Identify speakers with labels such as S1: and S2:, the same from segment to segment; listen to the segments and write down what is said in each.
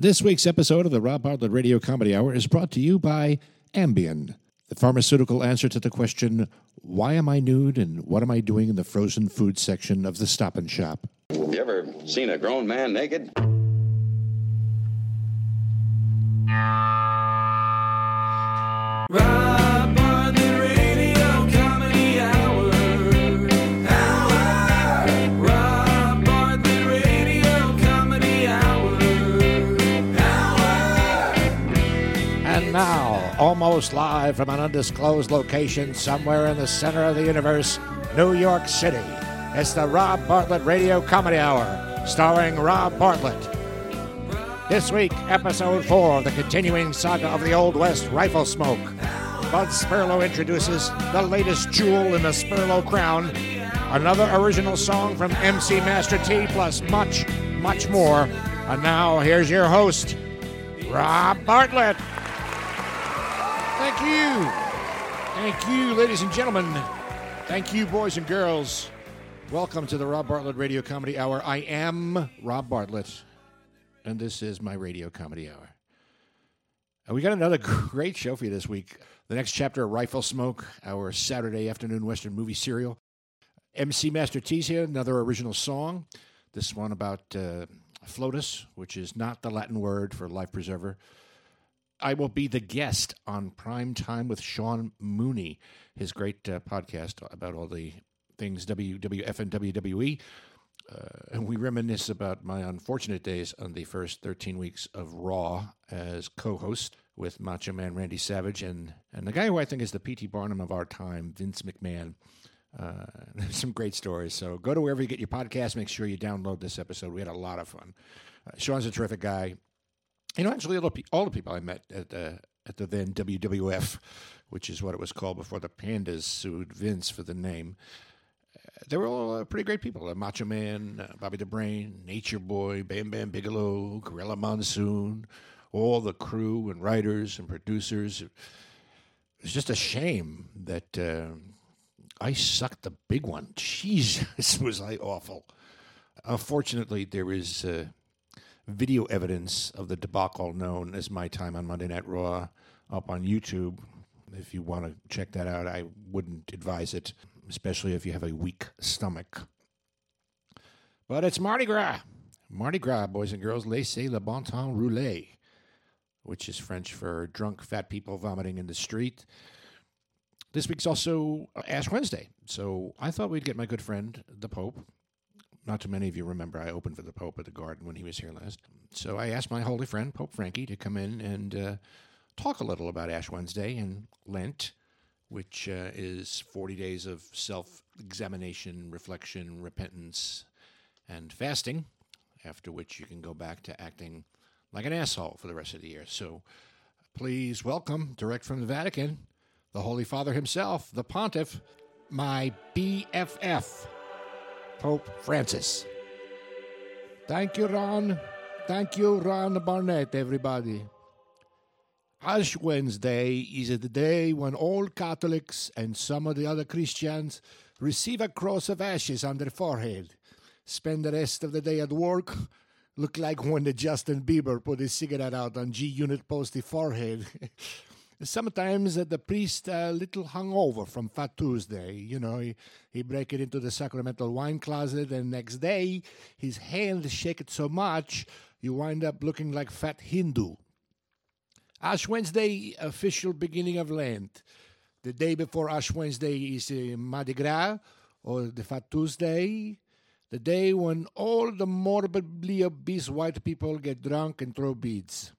S1: This week's episode of the Rob Bartlett Radio Comedy Hour is brought to you by Ambien, the pharmaceutical answer to the question, why am I nude and what am I doing in the frozen food section of the Stop and Shop?
S2: Have you ever seen a grown man naked?
S3: Rob
S1: almost live from an undisclosed location somewhere in the center of the universe, New York City, it's the Rob Bartlett Radio Comedy Hour, starring Rob Bartlett. This week, episode four of the continuing saga of the Old West rifle smoke. Bud Spurlow introduces the latest jewel in the Spurlow crown, another original song from MC Master T, plus much, much more. And now, here's your host, Rob Bartlett. Thank you. Thank you, ladies and gentlemen. Thank you, boys and girls. Welcome to the Rob Bartlett Radio Comedy Hour. I am Rob Bartlett, and this is my Radio Comedy Hour. And we got another great show for you this week. The next chapter of Rifle Smoke, our Saturday afternoon Western movie serial. MC Master T's here, another original song. This one about uh, flotus, which is not the Latin word for life preserver. I will be the guest on Prime Time with Sean Mooney, his great uh, podcast about all the things WWF and WWE. Uh, and we reminisce about my unfortunate days on the first 13 weeks of Raw as co host with Macho Man Randy Savage and, and the guy who I think is the P.T. Barnum of our time, Vince McMahon. Uh, some great stories. So go to wherever you get your podcast. Make sure you download this episode. We had a lot of fun. Uh, Sean's a terrific guy. You know, actually, all the, all the people I met at the at the then WWF, which is what it was called before the Pandas sued Vince for the name, uh, they were all uh, pretty great people. Uh, Macho Man, uh, Bobby the Brain, Nature Boy, Bam Bam Bigelow, Gorilla Monsoon, all the crew and writers and producers. It's just a shame that uh, I sucked the big one. This was I awful. Unfortunately, there is. Uh, video evidence of the debacle known as My Time on Monday Night Raw up on YouTube. If you want to check that out, I wouldn't advise it, especially if you have a weak stomach. But it's Mardi Gras. Mardi Gras, boys and girls, laissez le bon temps rouler, which is French for drunk fat people vomiting in the street. This week's also Ash Wednesday, so I thought we'd get my good friend, the Pope, not too many of you remember I opened for the Pope at the Garden when he was here last. So I asked my holy friend, Pope Frankie, to come in and uh, talk a little about Ash Wednesday and Lent, which uh, is 40 days of self examination, reflection, repentance, and fasting, after which you can go back to acting like an asshole for the rest of the year. So please welcome, direct from the Vatican, the Holy Father himself, the Pontiff, my BFF. Pope Francis. Thank you, Ron. Thank you, Ron Barnett, everybody. Ash Wednesday is the day when all Catholics and some of the other Christians receive a cross of ashes on their forehead, spend the rest of the day at work, look like when the Justin Bieber put his cigarette out on G Unit posty forehead. Sometimes uh, the priest a little hungover from Fat Tuesday. You know, he, he break it into the sacramental wine closet, and next day his hand shake it so much you wind up looking like fat Hindu. Ash Wednesday, official beginning of Lent. The day before Ash Wednesday is uh, Mardi Gras or the Fat Tuesday, the day when all the morbidly obese white people get drunk and throw beads.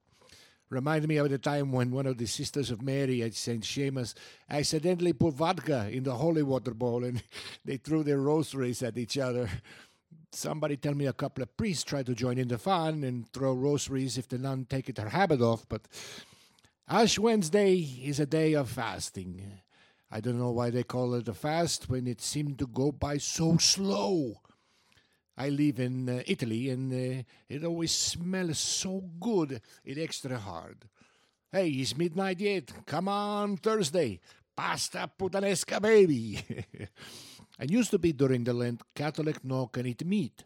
S1: Reminded me of the time when one of the sisters of Mary at St. Seamus accidentally put vodka in the holy water bowl and they threw their rosaries at each other. Somebody tell me a couple of priests tried to join in the fun and throw rosaries if the nun take it her habit off, but Ash Wednesday is a day of fasting. I don't know why they call it a fast when it seemed to go by so slow. I live in uh, Italy and uh, it always smells so good, it's extra hard. Hey, it's midnight yet. Come on, Thursday. Pasta puttanesca, baby. and used to be during the Lent, Catholic no can eat meat,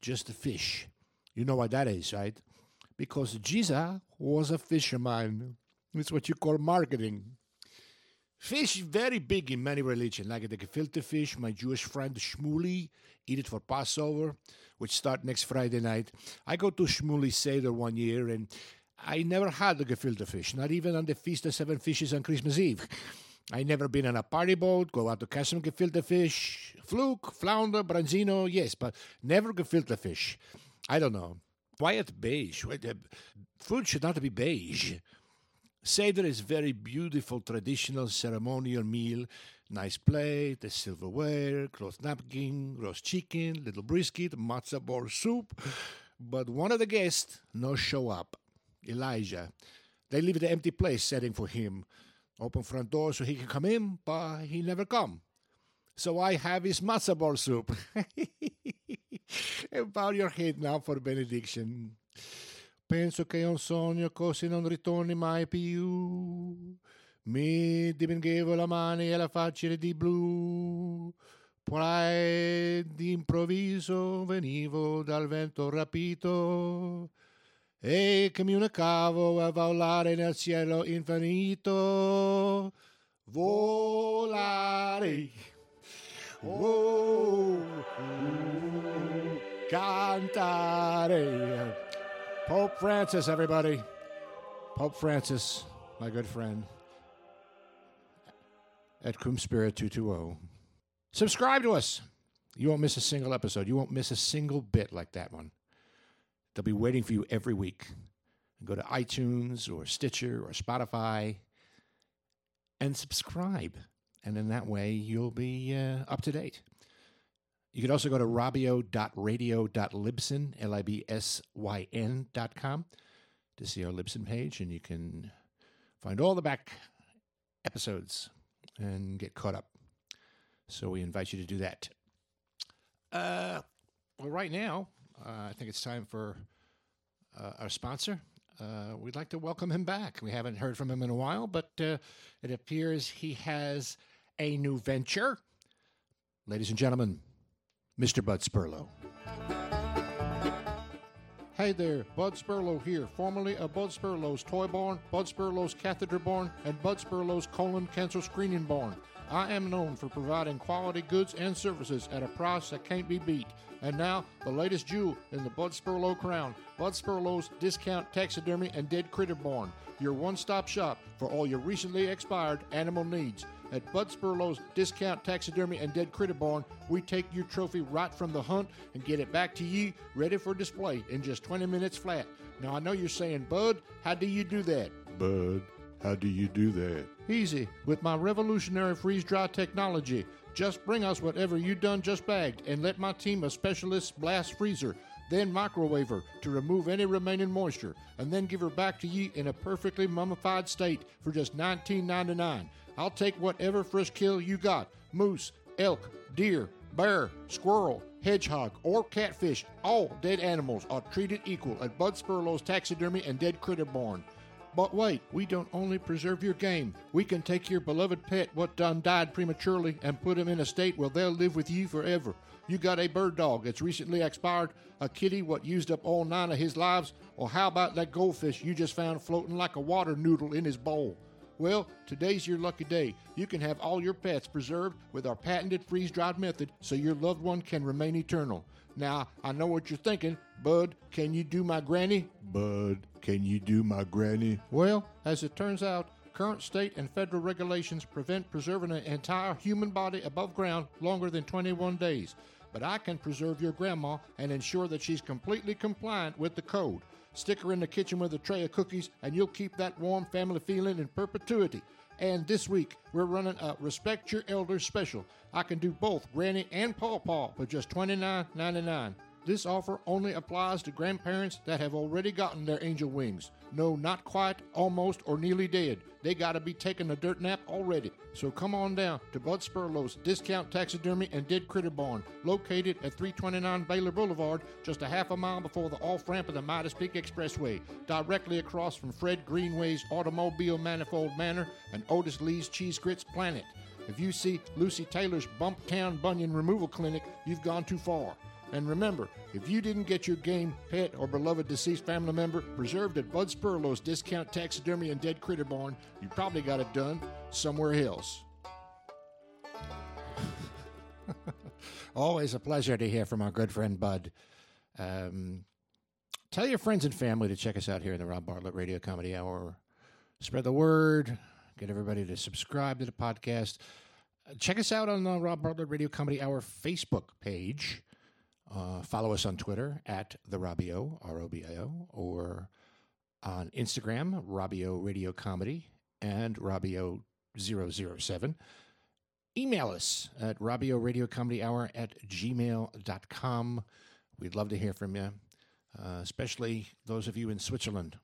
S1: just fish. You know what that is, right? because Jesus was a fisherman. It's what you call marketing. Fish is very big in many religions, like the gefilte fish. My Jewish friend Shmuley eat it for Passover, which start next Friday night. I go to Shmuley Seder one year, and I never had the gefilte fish, not even on the Feast of Seven Fishes on Christmas Eve. I never been on a party boat, go out to catch some gefilte fish, fluke, flounder, branzino, yes, but never gefilte fish. I don't know. It's beige? The- uh, Food should not be beige. Seder is very beautiful, traditional, ceremonial meal. Nice plate, the silverware, cloth napkin, roast chicken, little brisket, matzah ball soup. But one of the guests no show up. Elijah. They leave the empty place setting for him. Open front door so he can come in, but he never come. So I have his matzah ball soup. bow your head now for benediction. Penso che un sogno così non ritorni mai più. Mi dipingevo la mano e la faccia di blu. Poi d'improvviso venivo dal vento rapito e che mi unicavo a volare nel cielo infinito. Volare. Oh, cantare. Pope Francis, everybody. Pope Francis, my good friend. At Cum Spirit 220. Subscribe to us. You won't miss a single episode. You won't miss a single bit like that one. They'll be waiting for you every week. Go to iTunes or Stitcher or Spotify and subscribe. And in that way, you'll be uh, up to date. You can also go to rabio.radio.libsyn, L I B S Y N dot com, to see our Libsyn page, and you can find all the back episodes and get caught up. So we invite you to do that. Uh, well, right now, uh, I think it's time for uh, our sponsor. Uh, we'd like to welcome him back. We haven't heard from him in a while, but uh, it appears he has a new venture. Ladies and gentlemen, Mr. Bud Spurlow. Hey there, Bud Spurlow here, formerly of Bud Spurlow's Toy Barn, Bud Spurlow's Catheter Barn, and Bud Spurlow's Colon Cancer Screening Barn. I am known for providing quality goods and services at a price that can't be beat. And now, the latest jewel in the Bud Spurlow crown, Bud Spurlow's Discount Taxidermy and Dead Critter Barn, your one-stop shop for all your recently expired animal needs. At Bud Spurlow's Discount Taxidermy and Dead Critter Barn, we take your trophy right from the hunt and get it back to you ready for display in just 20 minutes flat. Now, I know you're saying, Bud, how do you do that?
S4: Bud, how do you do that?
S1: Easy, with my revolutionary freeze dry technology. Just bring us whatever you done just bagged and let my team of specialists blast freezer, then microwave her to remove any remaining moisture, and then give her back to you in a perfectly mummified state for just $19.99. I'll take whatever fresh kill you got moose, elk, deer, bear, squirrel, hedgehog, or catfish. All dead animals are treated equal at Bud Spurlow's Taxidermy and Dead Critter Barn. But wait, we don't only preserve your game. We can take your beloved pet what done died prematurely and put him in a state where they'll live with you forever. You got a bird dog that's recently expired, a kitty what used up all nine of his lives, or how about that goldfish you just found floating like a water noodle in his bowl? Well, today's your lucky day. You can have all your pets preserved with our patented freeze dried method so your loved one can remain eternal. Now, I know what you're thinking, Bud, can you do my granny?
S4: Bud, can you do my granny?
S1: Well, as it turns out, current state and federal regulations prevent preserving an entire human body above ground longer than 21 days. But I can preserve your grandma and ensure that she's completely compliant with the code. Stick her in the kitchen with a tray of cookies, and you'll keep that warm family feeling in perpetuity. And this week, we're running a Respect Your Elders special. I can do both Granny and Paw Paw for just $29.99. This offer only applies to grandparents that have already gotten their angel wings. No, not quite, almost, or nearly dead. They gotta be taking a dirt nap already. So come on down to Bud Spurlow's Discount Taxidermy and Dead Critter Barn, located at 329 Baylor Boulevard, just a half a mile before the off ramp of the Midas Peak Expressway, directly across from Fred Greenway's Automobile Manifold Manor and Otis Lee's Cheese Grits Planet. If you see Lucy Taylor's Bumptown Bunion Removal Clinic, you've gone too far.
S5: And remember, if you didn't get your game, pet, or beloved deceased family member preserved at Bud Spurlow's Discount Taxidermy and Dead Critter Barn, you probably got it done somewhere else. Always a pleasure to hear from our good friend Bud. Um, tell your friends and family to check us out here in the Rob Bartlett Radio Comedy Hour. Spread the word. Get everybody to subscribe to the podcast. Check us out on the Rob Bartlett Radio Comedy Hour Facebook page. Uh, follow us on Twitter at the Robio, R O B I O, or on Instagram, Robio Radio Comedy and Robio007. Email us at Robio Radio Comedy Hour at gmail.com. We'd love to hear from you, uh, especially those of you in Switzerland.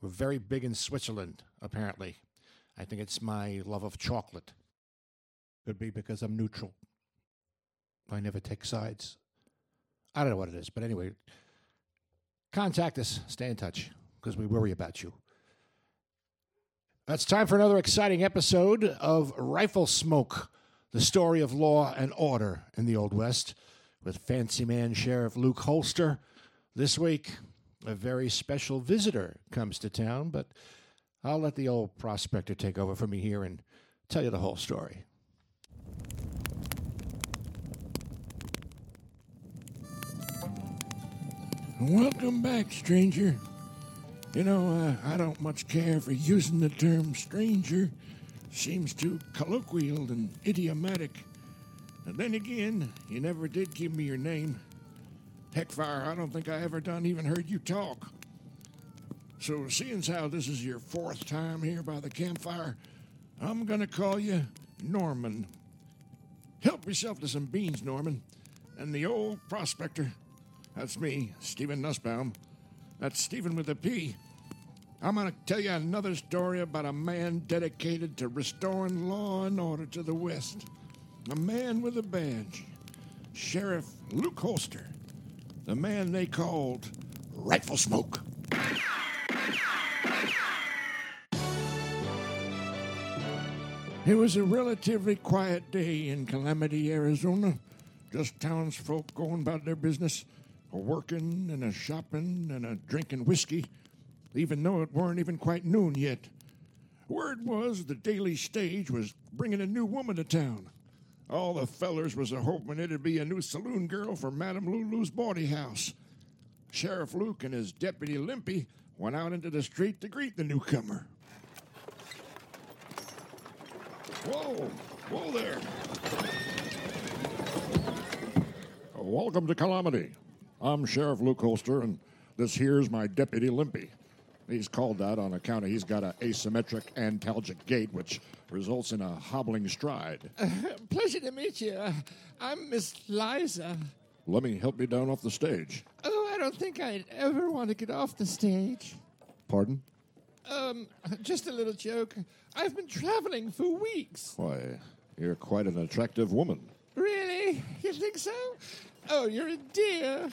S5: We're very big in Switzerland, apparently. I think it's my love of chocolate. Could be because I'm neutral. I never take sides. I don't know what it is, but anyway, contact us. Stay in touch because we worry about you. It's time for another exciting episode of Rifle Smoke, the story of law and order in the Old West, with Fancy Man Sheriff Luke Holster. This week, a very special visitor comes to town, but I'll let the old prospector take over for me here and tell you the whole story. Welcome back, stranger. You know, uh, I don't much care for using the term stranger. Seems too colloquial and idiomatic. And then again, you never did give me your name. Heckfire, I don't think I ever done even heard you talk. So, seeing as how this is your fourth time here by the campfire, I'm gonna call you Norman. Help yourself to some beans, Norman. And the old prospector, that's me, Stephen Nussbaum. That's Stephen with a P. I'm going to tell you another story about a man dedicated to restoring law and order to the West. A man with a badge. Sheriff Luke Holster. The man they called Rifle Smoke. It was a relatively quiet day in Calamity, Arizona. Just townsfolk going about their business, a working and a shopping and a drinking whiskey, even though it weren't even quite noon yet. Word was the daily stage was bringing a new woman to town. All the fellers was a hoping it'd be a new saloon girl for Madame Lulu's bawdy house. Sheriff Luke and his deputy Limpy went out into the street to greet the newcomer. Whoa, whoa there. Welcome to Calamity. I'm Sheriff Luke Holster, and this here's my deputy Limpy. He's called that on account of he's got an asymmetric antalgic gait, which results in a hobbling stride.
S1: Pleasure to meet you. Uh, I'm Miss Liza.
S5: Let me help you down off the stage.
S1: Oh, I don't think I'd ever want to get off the stage.
S5: Pardon?
S1: Um, just a little joke. I've been traveling for weeks.
S5: Why, you're quite an attractive woman.
S1: Really? You think so? Oh, you're a dear.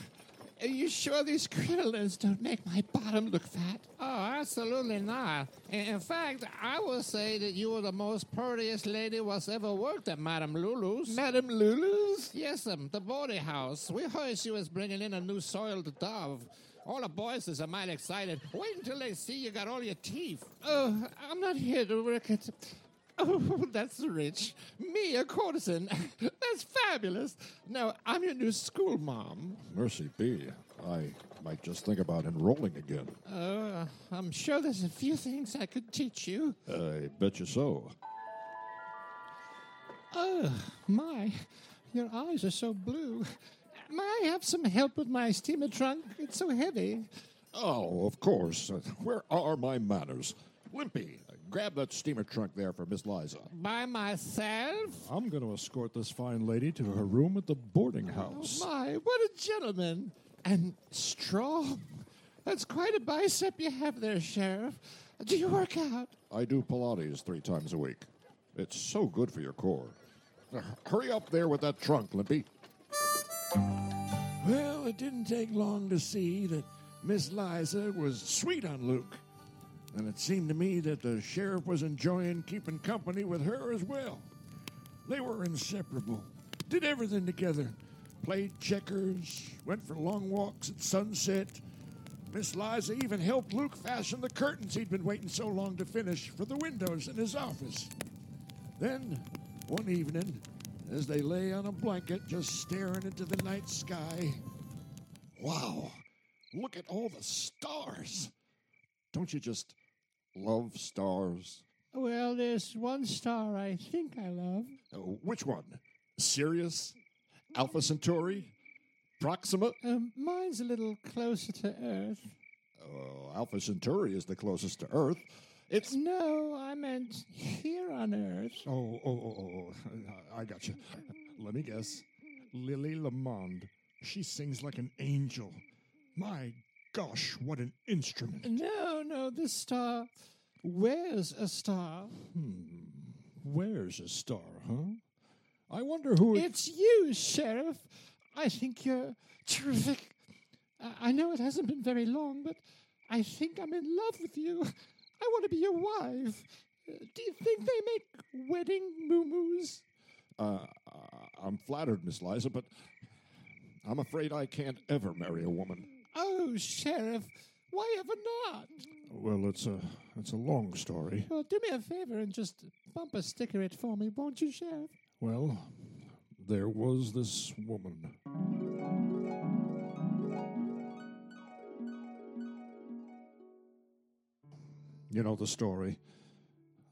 S1: Are you sure these crinolines don't make my bottom look fat?
S6: Oh, absolutely not. In, fact, I would say that you were the most prettiest lady was ever worked at Madame Lulu's.
S1: Madame Lulu's?
S6: yes, um, the boarding house. We heard she was bringing in a new soiled dove. All the boys is a mighty excited. Wait until they see you got all your teeth.
S1: Oh, I'm not here to work at. Oh, that's rich. Me, a courtesan. That's fabulous. No, I'm your new school mom.
S5: Mercy be. I might just think about enrolling again.
S1: Uh, I'm sure there's a few things I could teach you.
S5: I bet you so.
S1: Oh, my. Your eyes are so blue. May I have some help with my steamer trunk? It's so heavy.
S5: Oh, of course. Where are my manners? Limpy, grab that steamer trunk there for Miss Liza.
S6: By myself?
S5: I'm going to escort this fine lady to her room at the boarding oh, house.
S1: My, what a gentleman. And strong. That's quite a bicep you have there, Sheriff. Do you work out?
S5: I do Pilates three times a week. It's so good for your core. Hurry up there with that trunk, Limpy. Well, it didn't take long to see that Miss Liza was sweet on Luke. And it seemed to me that the sheriff was enjoying keeping company with her as well. They were inseparable, did everything together. played checkers, went for long walks at sunset. Miss Liza even helped Luke fashion the curtains he'd been waiting so long to finish for the windows in his office. Then, one evening, as they lay on a blanket just staring into the night sky, wow, look at all the stars. Don't you just love stars?
S1: Well, there's one star I think I love.
S5: Uh, which one? Sirius? Alpha Centauri? Proxima?
S1: Um, mine's a little closer to Earth.
S5: Uh, Alpha Centauri is the closest to Earth. It's.
S1: No, I meant here on Earth.
S5: Oh, oh, oh, oh, oh. I got you. Let me guess. Lily Lamond. She sings like an angel. My gosh, what an instrument.
S1: No, no, this star wears a star.
S5: Where's a star, huh? I wonder who. it-
S1: It's you, Sheriff. I think you're terrific. I- know it hasn't been very long, but I think I'm in love with you. I want to be your wife. Uh, Do you think they make wedding moo-moos?
S5: Uh, I'm flattered, Miss Liza, but I'm afraid I can't ever marry a woman.
S1: Oh, Sheriff, why ever not?
S5: Well, it's a it's a long story.
S1: Well, do me a favor and just bumper sticker it for me, won't you, Sheriff?
S5: Well, there was this woman. You know the story.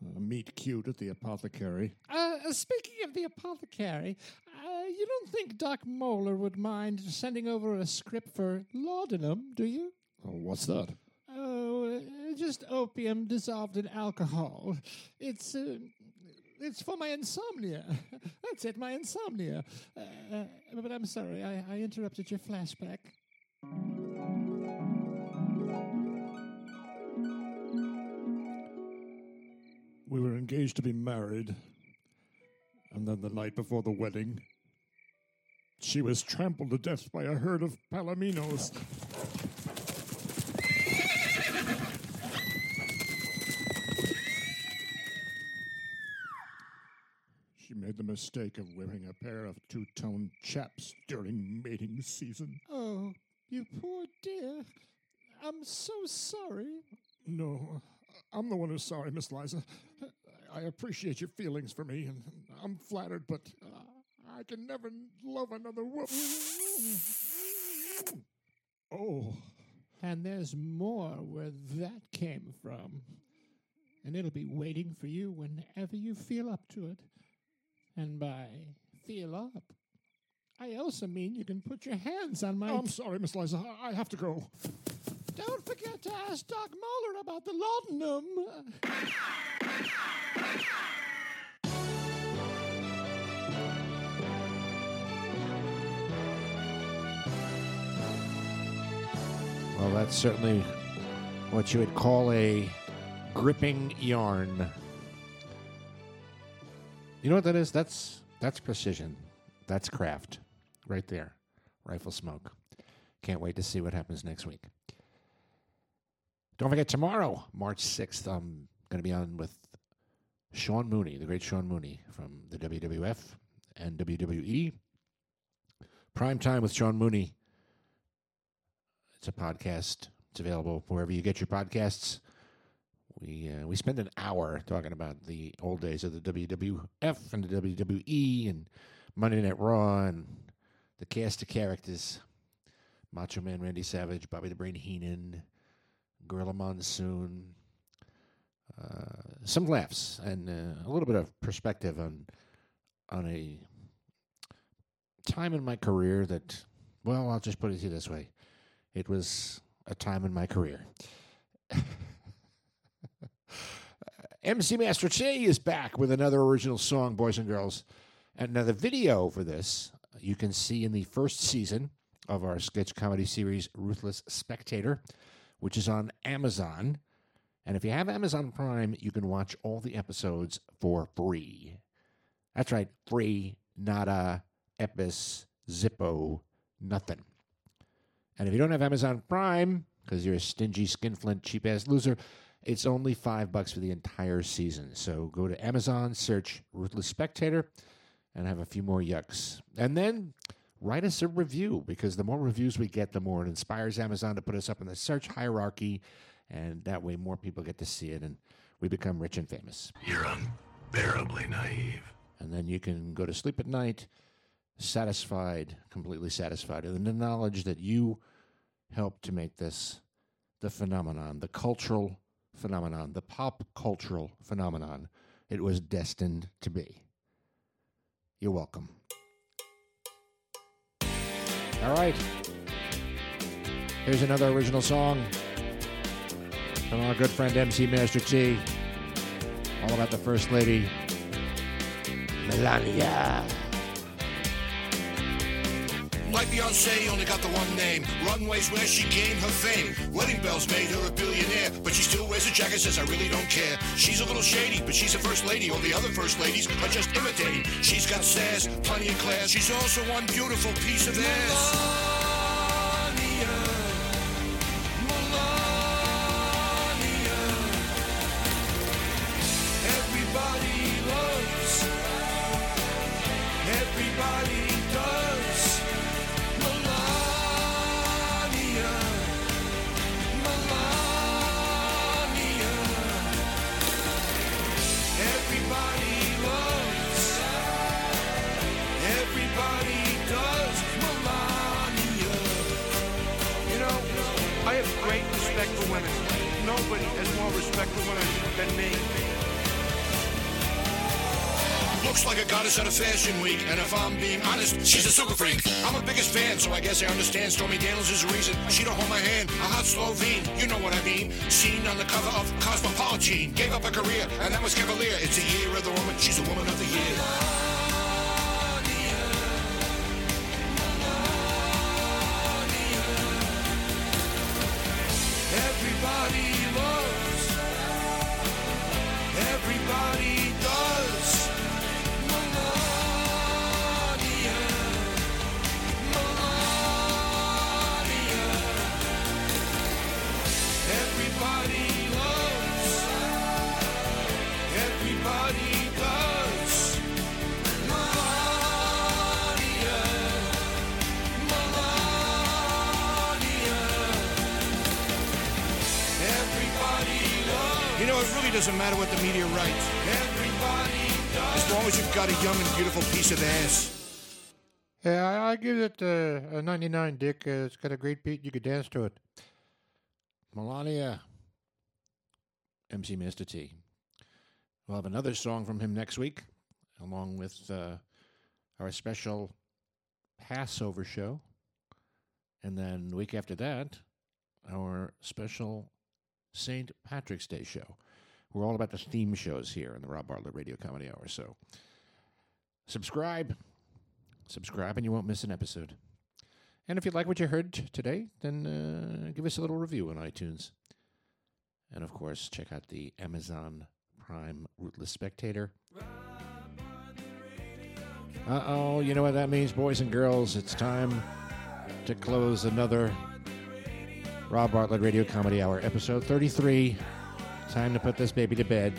S5: Uh, meet cute at the apothecary.
S1: Uh, speaking of the apothecary, uh, you don't think Doc Moeller would mind sending over a script for laudanum, do you?
S5: Oh, what's that?
S1: Oh, uh, just opium dissolved in alcohol. It's uh, it's for my insomnia. That's it, my insomnia. Uh, uh, but I'm sorry, I, I interrupted your flashback.
S5: We were engaged to be married. And then the night before the wedding, she was trampled to death by a herd of palominos. She made the mistake of wearing a pair of two tone chaps during mating season.
S1: Oh, you poor dear. I'm so sorry.
S5: No, I'm the one who's sorry, Miss Liza. I appreciate your feelings for me, and I'm flattered, but I can never love another woman. Oh,
S1: And there's more where that came from. And it'll be waiting for you whenever you feel up to it. And by feel up, I also mean you can put your hands on my.
S5: Oh, I'm sorry, Miss Liza. I I have to go.
S1: Don't forget to ask Doc Moeller about the laudanum.
S5: That's certainly what you would call a gripping yarn. You know what that is? That's that's precision. That's craft. Right there. Rifle smoke. Can't wait to see what happens next week. Don't forget tomorrow, March 6th, I'm going to be on with Sean Mooney, the great Sean Mooney from the WWF and WWE. Prime time with Sean Mooney. It's a podcast. It's available wherever you get your podcasts. We uh, we spend an hour talking about the old days of the WWF and the WWE and Monday Night Raw and the cast of characters: Macho Man Randy Savage, Bobby the Brain Heenan, Gorilla Monsoon. Uh, some laughs and uh, a little bit of perspective on on a time in my career that, well, I'll just put it to you this way: it was a time in my career. MC Master Che is back with another original song, boys and girls. And now the video for this you can see in the first season of our sketch comedy series, Ruthless Spectator, which is on Amazon. And if you have Amazon Prime, you can watch all the episodes for free. That's right, free, nada, epis, zippo, nothing. And if you don't have Amazon Prime, because you're a stingy, skinflint, cheap ass loser, it's only five bucks for the entire season. So go to Amazon, search Ruthless Spectator, and have a few more yucks. And then
S1: write us a review because the more reviews we get, the more it inspires Amazon to put us up in the search hierarchy, and that way more people get to see it and we become rich and famous.
S7: You're unbearably naive.
S1: And then you can go to sleep at night satisfied, completely satisfied, and the knowledge that you helped to make this the phenomenon, the cultural phenomenon, the pop cultural phenomenon it was destined to be. You're welcome. All right. Here's another original song from our good friend MC Master T. All about the First Lady, Melania.
S5: Like Beyonce, only got the one name. Runways where she gained her fame. Wedding bells made her a billionaire, but she still wears a jacket, says I really don't care. She's a little shady, but she's a first lady. All the other first ladies are just imitating. She's got sass, plenty of class. She's also one beautiful piece of ass.
S8: More respect for women than me.
S5: Looks like a goddess at a fashion week, and if I'm being honest, she's a super freak. I'm her biggest fan, so I guess I understand. Stormy Daniels is the reason she don't hold my hand. A hot Slovene, you know what I mean. Seen on the cover of Cosmopolitan, gave up her career, and that was Cavalier. It's the year of the woman, she's a woman of the year. Everybody You know, it really doesn't matter what the media writes. As long as you've got a young and beautiful piece of ass.
S1: Yeah, I, I give it uh, a 99, Dick. Uh, it's got a great beat. You could dance to it. Melania. MC Master T. We'll have another song from him next week, along with uh, our special Passover show. And then the week after that, our special St. Patrick's Day show. We're all about the theme shows here in the Rob Bartlett Radio Comedy Hour. So subscribe. Subscribe and you won't miss an episode. And if you like what you heard today, then uh, give us a little review on iTunes. And of course, check out the Amazon Prime Rootless Spectator. Uh oh, you know what that means, boys and girls? It's time to close another Rob Bartlett Radio Comedy Hour, episode 33. Time to put this baby to bed.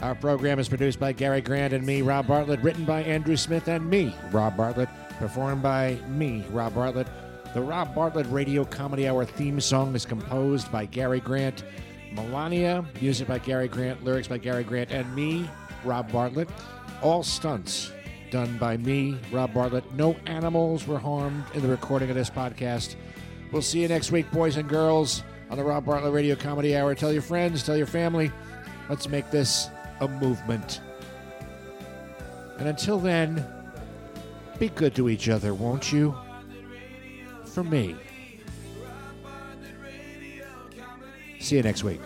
S1: Our program is produced by Gary Grant and me, Rob Bartlett, written by Andrew Smith and me, Rob Bartlett, performed by me, Rob Bartlett. The Rob Bartlett Radio Comedy Hour theme song is composed by Gary Grant. Melania, music by Gary Grant, lyrics by Gary Grant, and me, Rob Bartlett. All stunts done by me, Rob Bartlett. No animals were harmed in the recording of this podcast. We'll see you next week, boys and girls, on the Rob Bartlett Radio Comedy Hour. Tell your friends, tell your family. Let's make this a movement. And until then, be good to each other, won't you? For me. See you next week.